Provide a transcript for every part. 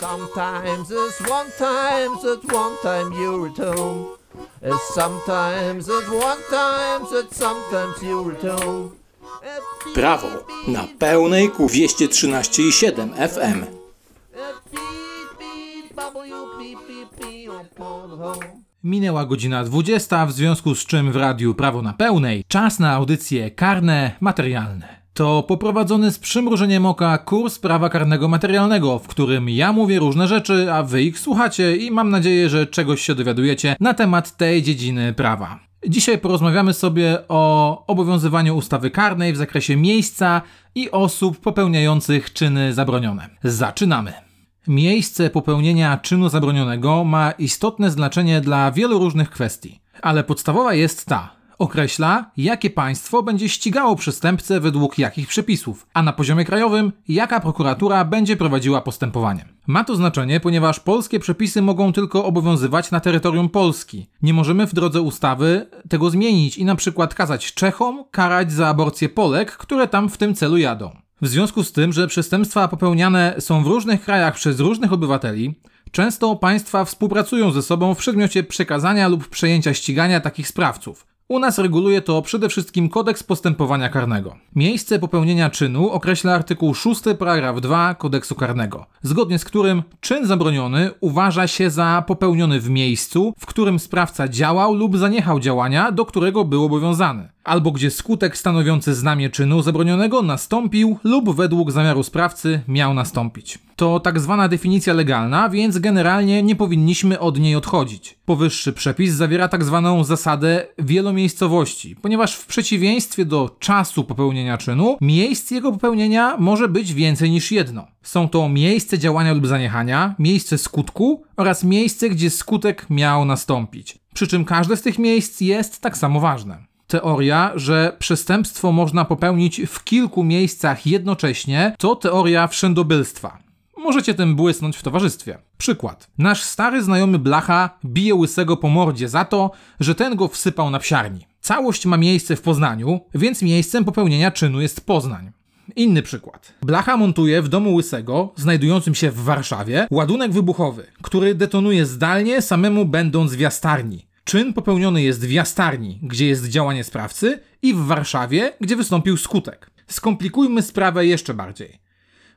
Sometimes it's one times it's one time you return. It's sometimes it's one times it's sometimes you return. Prawo na pełnej ku 213,7 FM. Minęła godzina 20, w związku z czym w radiu Prawo na pełnej czas na audycje karne materialne. To poprowadzony z przymrużeniem oka kurs prawa karnego materialnego, w którym ja mówię różne rzeczy, a wy ich słuchacie i mam nadzieję, że czegoś się dowiadujecie na temat tej dziedziny prawa. Dzisiaj porozmawiamy sobie o obowiązywaniu ustawy karnej w zakresie miejsca i osób popełniających czyny zabronione. Zaczynamy. Miejsce popełnienia czynu zabronionego ma istotne znaczenie dla wielu różnych kwestii, ale podstawowa jest ta: określa, jakie państwo będzie ścigało przestępcę według jakich przepisów, a na poziomie krajowym, jaka prokuratura będzie prowadziła postępowanie. Ma to znaczenie, ponieważ polskie przepisy mogą tylko obowiązywać na terytorium Polski. Nie możemy w drodze ustawy tego zmienić i na przykład kazać Czechom karać za aborcję Polek, które tam w tym celu jadą. W związku z tym, że przestępstwa popełniane są w różnych krajach przez różnych obywateli, często państwa współpracują ze sobą w przedmiocie przekazania lub przejęcia ścigania takich sprawców. U nas reguluje to przede wszystkim kodeks postępowania karnego. Miejsce popełnienia czynu określa artykuł 6 paragraf 2 kodeksu karnego, zgodnie z którym czyn zabroniony uważa się za popełniony w miejscu, w którym sprawca działał lub zaniechał działania, do którego był obowiązany albo gdzie skutek stanowiący znamie czynu zabronionego nastąpił lub według zamiaru sprawcy miał nastąpić. To tak zwana definicja legalna, więc generalnie nie powinniśmy od niej odchodzić. Powyższy przepis zawiera tak zwaną zasadę wielomiejscowości, ponieważ w przeciwieństwie do czasu popełnienia czynu, miejsc jego popełnienia może być więcej niż jedno. Są to miejsce działania lub zaniechania, miejsce skutku oraz miejsce, gdzie skutek miał nastąpić. Przy czym każde z tych miejsc jest tak samo ważne teoria, że przestępstwo można popełnić w kilku miejscach jednocześnie, to teoria wszędobylstwa. Możecie tym błysnąć w towarzystwie. Przykład. Nasz stary znajomy Blacha bije łysego po mordzie za to, że ten go wsypał na psiarni. Całość ma miejsce w Poznaniu, więc miejscem popełnienia czynu jest Poznań. Inny przykład. Blacha montuje w domu Łysego, znajdującym się w Warszawie, ładunek wybuchowy, który detonuje zdalnie samemu będąc w jastarni. Czyn popełniony jest w Jastarni, gdzie jest działanie sprawcy, i w Warszawie, gdzie wystąpił skutek. Skomplikujmy sprawę jeszcze bardziej.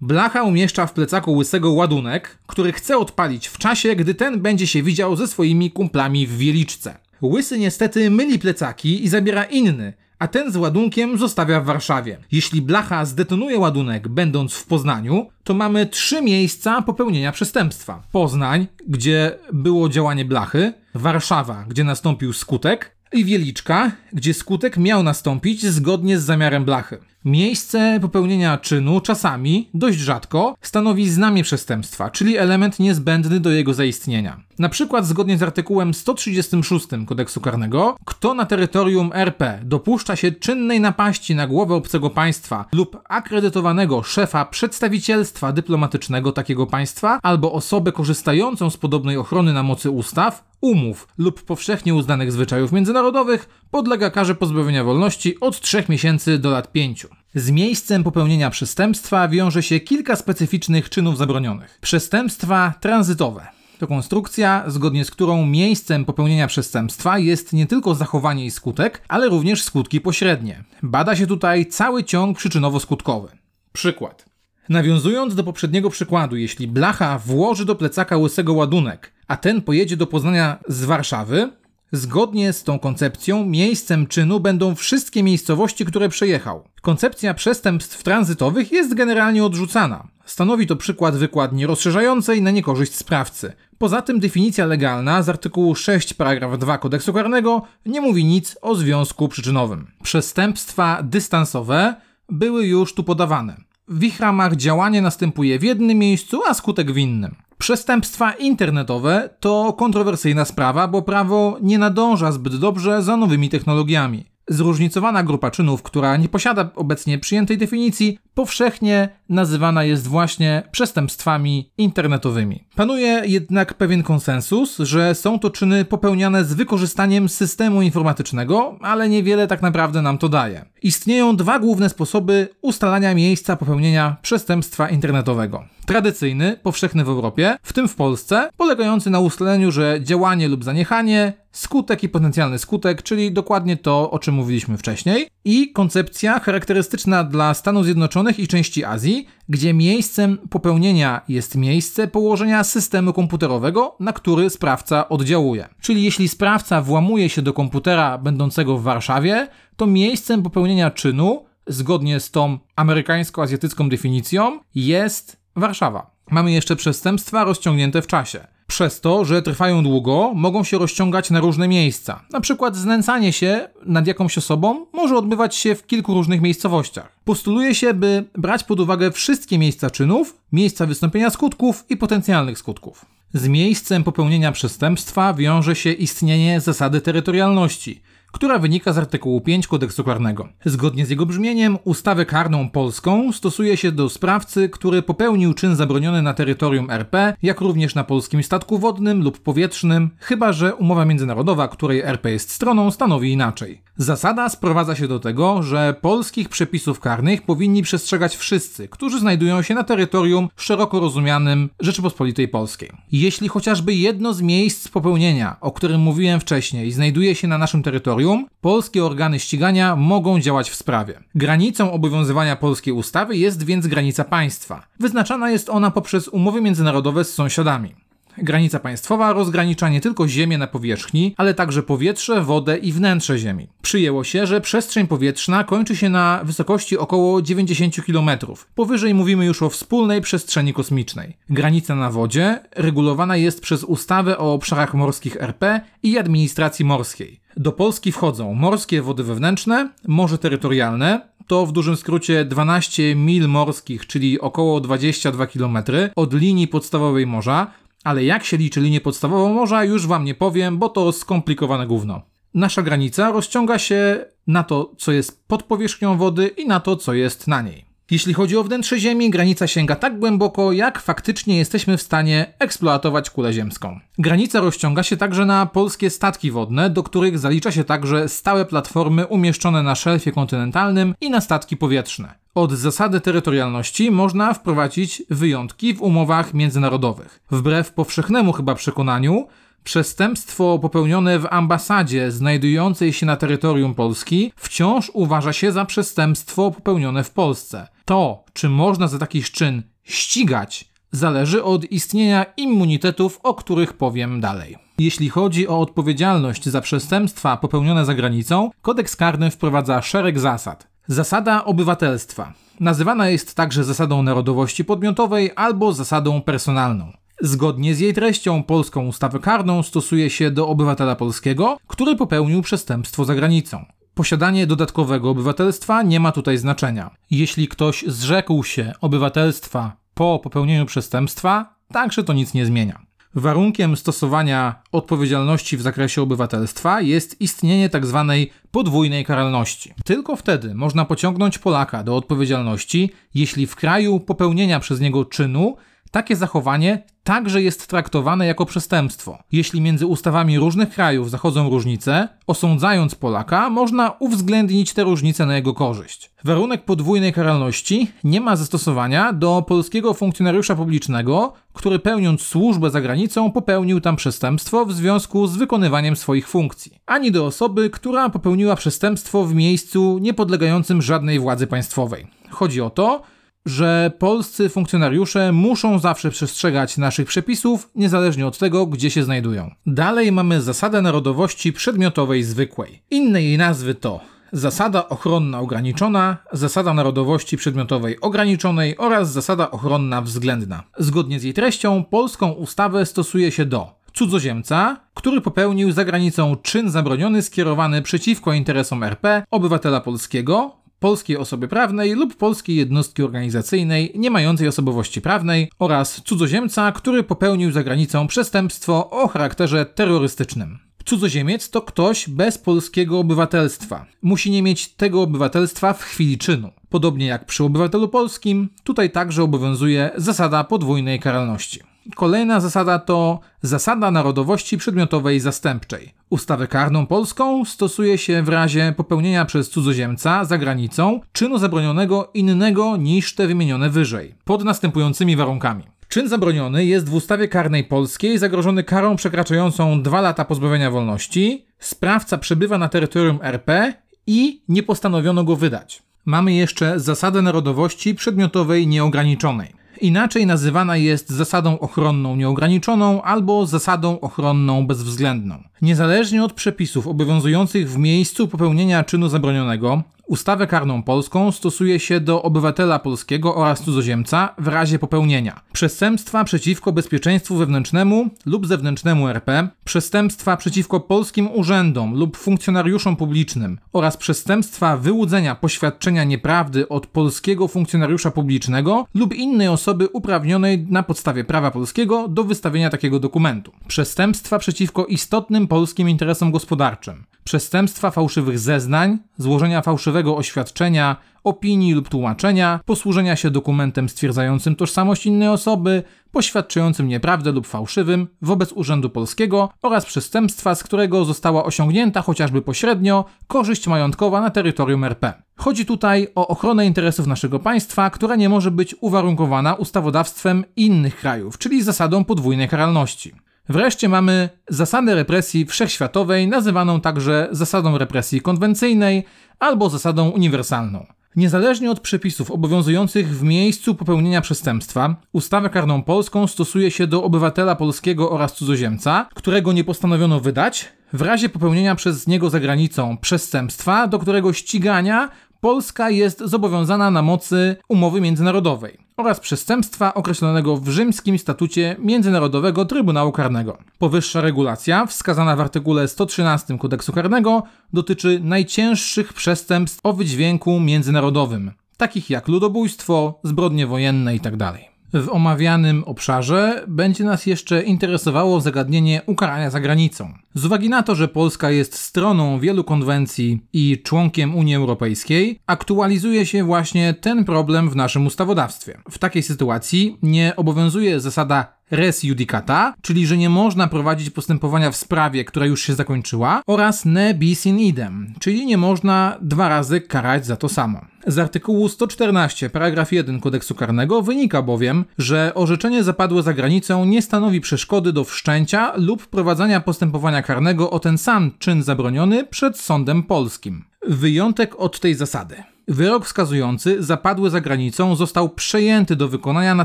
Blacha umieszcza w plecaku łysego ładunek, który chce odpalić w czasie, gdy ten będzie się widział ze swoimi kumplami w Wieliczce. Łysy niestety myli plecaki i zabiera inny, a ten z ładunkiem zostawia w Warszawie. Jeśli blacha zdetonuje ładunek będąc w Poznaniu, to mamy trzy miejsca popełnienia przestępstwa. Poznań, gdzie było działanie blachy, Warszawa, gdzie nastąpił skutek i Wieliczka, gdzie skutek miał nastąpić zgodnie z zamiarem blachy. Miejsce popełnienia czynu czasami, dość rzadko, stanowi znamie przestępstwa, czyli element niezbędny do jego zaistnienia. Na przykład zgodnie z artykułem 136 kodeksu karnego, kto na terytorium RP dopuszcza się czynnej napaści na głowę obcego państwa lub akredytowanego szefa przedstawicielstwa dyplomatycznego takiego państwa albo osobę korzystającą z podobnej ochrony na mocy ustaw, umów lub powszechnie uznanych zwyczajów międzynarodowych podlega karze pozbawienia wolności od 3 miesięcy do lat 5. Z miejscem popełnienia przestępstwa wiąże się kilka specyficznych czynów zabronionych. Przestępstwa tranzytowe. To konstrukcja, zgodnie z którą miejscem popełnienia przestępstwa jest nie tylko zachowanie i skutek, ale również skutki pośrednie. Bada się tutaj cały ciąg przyczynowo-skutkowy. Przykład. Nawiązując do poprzedniego przykładu, jeśli blacha włoży do plecaka łysego ładunek, a ten pojedzie do Poznania z Warszawy, Zgodnie z tą koncepcją, miejscem czynu będą wszystkie miejscowości, które przejechał. Koncepcja przestępstw tranzytowych jest generalnie odrzucana. Stanowi to przykład wykładni rozszerzającej na niekorzyść sprawcy. Poza tym definicja legalna z artykułu 6 paragraf 2 kodeksu karnego nie mówi nic o związku przyczynowym. Przestępstwa dystansowe były już tu podawane. W ich ramach działanie następuje w jednym miejscu, a skutek w innym. Przestępstwa internetowe to kontrowersyjna sprawa, bo prawo nie nadąża zbyt dobrze za nowymi technologiami. Zróżnicowana grupa czynów, która nie posiada obecnie przyjętej definicji, powszechnie nazywana jest właśnie przestępstwami internetowymi. Panuje jednak pewien konsensus, że są to czyny popełniane z wykorzystaniem systemu informatycznego, ale niewiele tak naprawdę nam to daje. Istnieją dwa główne sposoby ustalania miejsca popełnienia przestępstwa internetowego. Tradycyjny, powszechny w Europie, w tym w Polsce, polegający na ustaleniu, że działanie lub zaniechanie, skutek i potencjalny skutek, czyli dokładnie to, o czym mówiliśmy wcześniej, i koncepcja charakterystyczna dla Stanów Zjednoczonych i części Azji, gdzie miejscem popełnienia jest miejsce położenia systemu komputerowego, na który sprawca oddziałuje. Czyli jeśli sprawca włamuje się do komputera będącego w Warszawie, to miejscem popełnienia czynu, zgodnie z tą amerykańsko-azjatycką definicją, jest Warszawa. Mamy jeszcze przestępstwa rozciągnięte w czasie. Przez to, że trwają długo, mogą się rozciągać na różne miejsca. Na przykład znęcanie się nad jakąś osobą może odbywać się w kilku różnych miejscowościach. Postuluje się, by brać pod uwagę wszystkie miejsca czynów, miejsca wystąpienia skutków i potencjalnych skutków. Z miejscem popełnienia przestępstwa wiąże się istnienie zasady terytorialności, która wynika z artykułu 5 kodeksu karnego. Zgodnie z jego brzmieniem, ustawę karną polską stosuje się do sprawcy, który popełnił czyn zabroniony na terytorium RP, jak również na polskim statku wodnym lub powietrznym, chyba że umowa międzynarodowa, której RP jest stroną, stanowi inaczej. Zasada sprowadza się do tego, że polskich przepisów karnych powinni przestrzegać wszyscy, którzy znajdują się na terytorium szeroko rozumianym Rzeczypospolitej Polskiej. Jeśli chociażby jedno z miejsc popełnienia, o którym mówiłem wcześniej, znajduje się na naszym terytorium, polskie organy ścigania mogą działać w sprawie. Granicą obowiązywania polskiej ustawy jest więc granica państwa. Wyznaczana jest ona poprzez umowy międzynarodowe z sąsiadami. Granica państwowa rozgranicza nie tylko ziemię na powierzchni, ale także powietrze, wodę i wnętrze Ziemi. Przyjęło się, że przestrzeń powietrzna kończy się na wysokości około 90 km. Powyżej mówimy już o wspólnej przestrzeni kosmicznej. Granica na wodzie regulowana jest przez ustawę o obszarach morskich RP i administracji morskiej. Do Polski wchodzą morskie wody wewnętrzne, morze terytorialne, to w dużym skrócie 12 mil morskich, czyli około 22 km od linii podstawowej morza, ale jak się liczy linię podstawową morza, już wam nie powiem, bo to skomplikowane gówno. Nasza granica rozciąga się na to, co jest pod powierzchnią wody i na to, co jest na niej. Jeśli chodzi o wnętrze Ziemi, granica sięga tak głęboko, jak faktycznie jesteśmy w stanie eksploatować kulę ziemską. Granica rozciąga się także na polskie statki wodne, do których zalicza się także stałe platformy umieszczone na szelfie kontynentalnym i na statki powietrzne. Od zasady terytorialności można wprowadzić wyjątki w umowach międzynarodowych. Wbrew powszechnemu chyba przekonaniu, przestępstwo popełnione w ambasadzie znajdującej się na terytorium Polski wciąż uważa się za przestępstwo popełnione w Polsce. To, czy można za taki czyn ścigać, zależy od istnienia immunitetów, o których powiem dalej. Jeśli chodzi o odpowiedzialność za przestępstwa popełnione za granicą, kodeks karny wprowadza szereg zasad. Zasada obywatelstwa. Nazywana jest także zasadą narodowości podmiotowej albo zasadą personalną. Zgodnie z jej treścią, polską ustawę karną stosuje się do obywatela polskiego, który popełnił przestępstwo za granicą. Posiadanie dodatkowego obywatelstwa nie ma tutaj znaczenia. Jeśli ktoś zrzekł się obywatelstwa po popełnieniu przestępstwa, także to nic nie zmienia. Warunkiem stosowania odpowiedzialności w zakresie obywatelstwa jest istnienie tzw. Tak podwójnej karalności. Tylko wtedy można pociągnąć Polaka do odpowiedzialności, jeśli w kraju popełnienia przez niego czynu takie zachowanie także jest traktowane jako przestępstwo. Jeśli między ustawami różnych krajów zachodzą różnice, osądzając Polaka, można uwzględnić te różnice na jego korzyść. Warunek podwójnej karalności nie ma zastosowania do polskiego funkcjonariusza publicznego, który pełniąc służbę za granicą popełnił tam przestępstwo w związku z wykonywaniem swoich funkcji, ani do osoby, która popełniła przestępstwo w miejscu niepodlegającym żadnej władzy państwowej. Chodzi o to, że polscy funkcjonariusze muszą zawsze przestrzegać naszych przepisów, niezależnie od tego, gdzie się znajdują. Dalej mamy zasadę narodowości przedmiotowej zwykłej. Inne jej nazwy to zasada ochronna ograniczona, zasada narodowości przedmiotowej ograniczonej oraz zasada ochronna względna. Zgodnie z jej treścią, polską ustawę stosuje się do cudzoziemca, który popełnił za granicą czyn zabroniony skierowany przeciwko interesom RP, obywatela polskiego, polskiej osoby prawnej lub polskiej jednostki organizacyjnej nie mającej osobowości prawnej oraz cudzoziemca, który popełnił za granicą przestępstwo o charakterze terrorystycznym. Cudzoziemiec to ktoś bez polskiego obywatelstwa. Musi nie mieć tego obywatelstwa w chwili czynu. Podobnie jak przy obywatelu polskim, tutaj także obowiązuje zasada podwójnej karalności. Kolejna zasada to zasada narodowości przedmiotowej zastępczej. Ustawę karną polską stosuje się w razie popełnienia przez cudzoziemca za granicą czynu zabronionego innego niż te wymienione wyżej, pod następującymi warunkami. Czyn zabroniony jest w ustawie karnej polskiej zagrożony karą przekraczającą 2 lata pozbawienia wolności, sprawca przebywa na terytorium RP i nie postanowiono go wydać. Mamy jeszcze zasadę narodowości przedmiotowej nieograniczonej. Inaczej nazywana jest zasadą ochronną nieograniczoną albo zasadą ochronną bezwzględną. Niezależnie od przepisów obowiązujących w miejscu popełnienia czynu zabronionego, Ustawę karną polską stosuje się do obywatela polskiego oraz cudzoziemca w razie popełnienia. Przestępstwa przeciwko bezpieczeństwu wewnętrznemu lub zewnętrznemu RP, przestępstwa przeciwko polskim urzędom lub funkcjonariuszom publicznym oraz przestępstwa wyłudzenia poświadczenia nieprawdy od polskiego funkcjonariusza publicznego lub innej osoby uprawnionej na podstawie prawa polskiego do wystawienia takiego dokumentu, przestępstwa przeciwko istotnym polskim interesom gospodarczym, przestępstwa fałszywych zeznań, złożenia fałszywego oświadczenia, opinii lub tłumaczenia, posłużenia się dokumentem stwierdzającym tożsamość innej osoby, poświadczającym nieprawdę lub fałszywym wobec Urzędu Polskiego oraz przestępstwa, z którego została osiągnięta chociażby pośrednio korzyść majątkowa na terytorium RP. Chodzi tutaj o ochronę interesów naszego państwa, która nie może być uwarunkowana ustawodawstwem innych krajów, czyli zasadą podwójnej karalności. Wreszcie mamy zasadę represji wszechświatowej, nazywaną także zasadą represji konwencyjnej albo zasadą uniwersalną. Niezależnie od przepisów obowiązujących w miejscu popełnienia przestępstwa, ustawę karną polską stosuje się do obywatela polskiego oraz cudzoziemca, którego nie postanowiono wydać, w razie popełnienia przez niego za granicą przestępstwa, do którego ścigania Polska jest zobowiązana na mocy umowy międzynarodowej oraz przestępstwa określonego w rzymskim statucie Międzynarodowego Trybunału Karnego. Powyższa regulacja, wskazana w artykule 113 kodeksu karnego, dotyczy najcięższych przestępstw o wydźwięku międzynarodowym, takich jak ludobójstwo, zbrodnie wojenne itd. W omawianym obszarze będzie nas jeszcze interesowało zagadnienie ukarania za granicą. Z uwagi na to, że Polska jest stroną wielu konwencji i członkiem Unii Europejskiej, aktualizuje się właśnie ten problem w naszym ustawodawstwie. W takiej sytuacji nie obowiązuje zasada res judicata, czyli że nie można prowadzić postępowania w sprawie, która już się zakończyła, oraz ne bis in idem, czyli nie można dwa razy karać za to samo. Z artykułu 114 paragraf 1 kodeksu karnego wynika bowiem, że orzeczenie zapadłe za granicą nie stanowi przeszkody do wszczęcia lub prowadzenia postępowania karnego o ten sam czyn zabroniony przed sądem polskim. Wyjątek od tej zasady. Wyrok wskazujący zapadły za granicą został przejęty do wykonania na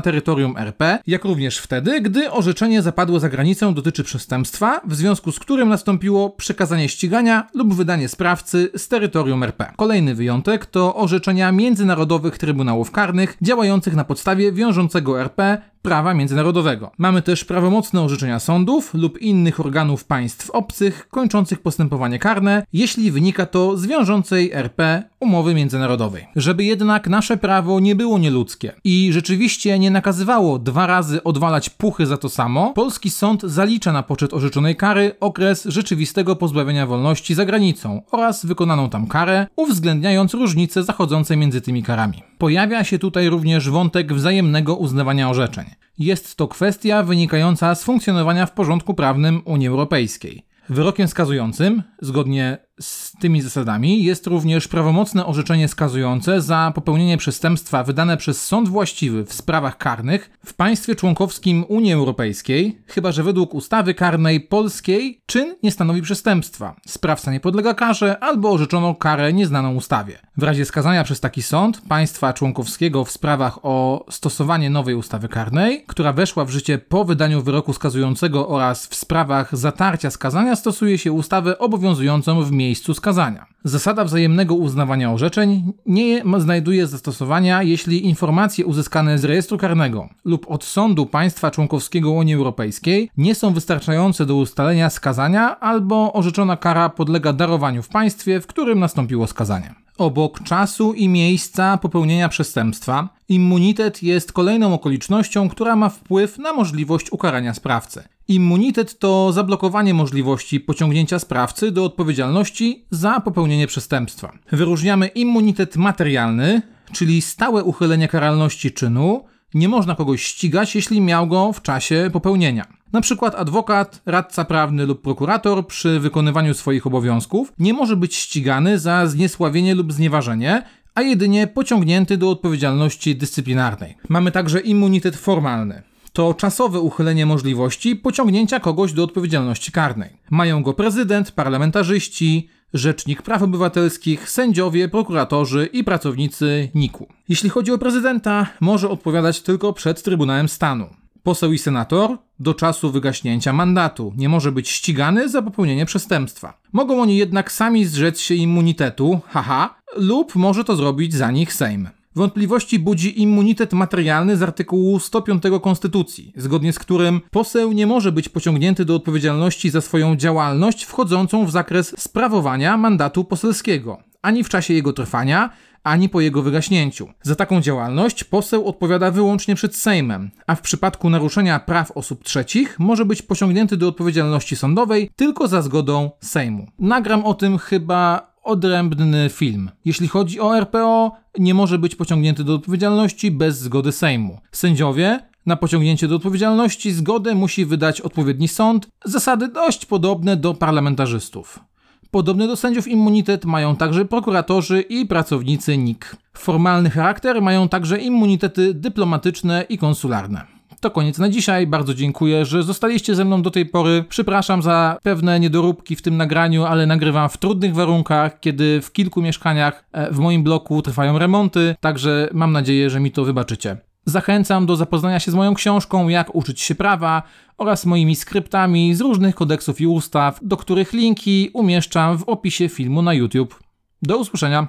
terytorium RP, jak również wtedy, gdy orzeczenie zapadłe za granicą dotyczy przestępstwa, w związku z którym nastąpiło przekazanie ścigania lub wydanie sprawcy z terytorium RP. Kolejny wyjątek to orzeczenia międzynarodowych trybunałów karnych działających na podstawie wiążącego RP prawa międzynarodowego. Mamy też prawomocne orzeczenia sądów lub innych organów państw obcych kończących postępowanie karne, jeśli wynika to z wiążącej RP umowy międzynarodowej. Żeby jednak nasze prawo nie było nieludzkie i rzeczywiście nie nakazywało dwa razy odwalać puchy za to samo, polski sąd zalicza na poczet orzeczonej kary okres rzeczywistego pozbawienia wolności za granicą oraz wykonaną tam karę, uwzględniając różnice zachodzące między tymi karami. Pojawia się tutaj również wątek wzajemnego uznawania orzeczeń. Jest to kwestia wynikająca z funkcjonowania w porządku prawnym Unii Europejskiej. Wyrokiem skazującym, zgodnie z tymi zasadami jest również prawomocne orzeczenie skazujące za popełnienie przestępstwa wydane przez sąd właściwy w sprawach karnych w państwie członkowskim Unii Europejskiej, chyba że według ustawy karnej polskiej czyn nie stanowi przestępstwa, sprawca nie podlega karze albo orzeczono karę nieznaną ustawie. W razie skazania przez taki sąd państwa członkowskiego w sprawach o stosowanie nowej ustawy karnej, która weszła w życie po wydaniu wyroku skazującego oraz w sprawach zatarcia skazania stosuje się ustawę obowiązującą w miejscu miejscu skazania. Zasada wzajemnego uznawania orzeczeń nie znajduje zastosowania, jeśli informacje uzyskane z rejestru karnego lub od sądu państwa członkowskiego Unii Europejskiej nie są wystarczające do ustalenia skazania albo orzeczona kara podlega darowaniu w państwie, w którym nastąpiło skazanie. Obok czasu i miejsca popełnienia przestępstwa, immunitet jest kolejną okolicznością, która ma wpływ na możliwość ukarania sprawcy. Immunitet to zablokowanie możliwości pociągnięcia sprawcy do odpowiedzialności za popełnienie przestępstwa. Wyróżniamy immunitet materialny, czyli stałe uchylenie karalności czynu, Nie można kogoś ścigać, jeśli miał go w czasie popełnienia. Na przykład adwokat, radca prawny lub prokurator przy wykonywaniu swoich obowiązków nie może być ścigany za zniesławienie lub znieważenie, a jedynie pociągnięty do odpowiedzialności dyscyplinarnej. Mamy także immunitet formalny. To czasowe uchylenie możliwości pociągnięcia kogoś do odpowiedzialności karnej. Mają go prezydent, parlamentarzyści, Rzecznik Praw Obywatelskich, sędziowie, prokuratorzy i pracownicy NIK-u. Jeśli chodzi o prezydenta, może odpowiadać tylko przed Trybunałem Stanu. Poseł i senator do czasu wygaśnięcia mandatu nie może być ścigany za popełnienie przestępstwa. Mogą oni jednak sami zrzec się immunitetu, haha, lub może to zrobić za nich Sejm. Wątpliwości budzi immunitet materialny z artykułu 105 Konstytucji, zgodnie z którym poseł nie może być pociągnięty do odpowiedzialności za swoją działalność wchodzącą w zakres sprawowania mandatu poselskiego, ani w czasie jego trwania, ani po jego wygaśnięciu. Za taką działalność poseł odpowiada wyłącznie przed Sejmem, a w przypadku naruszenia praw osób trzecich może być pociągnięty do odpowiedzialności sądowej tylko za zgodą Sejmu. Nagram o tym chyba odrębny film. Jeśli chodzi o RPO, nie może być pociągnięty do odpowiedzialności bez zgody Sejmu. Sędziowie na pociągnięcie do odpowiedzialności zgodę musi wydać odpowiedni sąd, zasady dość podobne do parlamentarzystów. Podobny do sędziów immunitet mają także prokuratorzy i pracownicy NIK. Formalny charakter mają także immunitety dyplomatyczne i konsularne. To koniec na dzisiaj. Bardzo dziękuję, że zostaliście ze mną do tej pory. Przepraszam za pewne niedoróbki w tym nagraniu, ale nagrywam w trudnych warunkach, kiedy w kilku mieszkaniach e, w moim bloku trwają remonty, także mam nadzieję, że mi to wybaczycie. Zachęcam do zapoznania się z moją książką Jak uczyć się prawa oraz moimi skryptami z różnych kodeksów i ustaw, do których linki umieszczam w opisie filmu na YouTube. Do usłyszenia.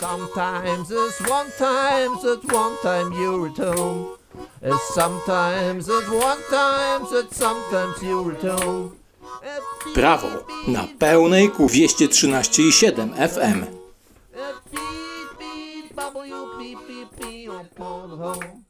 Sometimes it's one it's one time. It's sometimes it's one time, it's sometimes you're at home. Prawo na pełnej ku 213,7 FM. Beep, beep, bubble, you beep, beep, beep, on the home.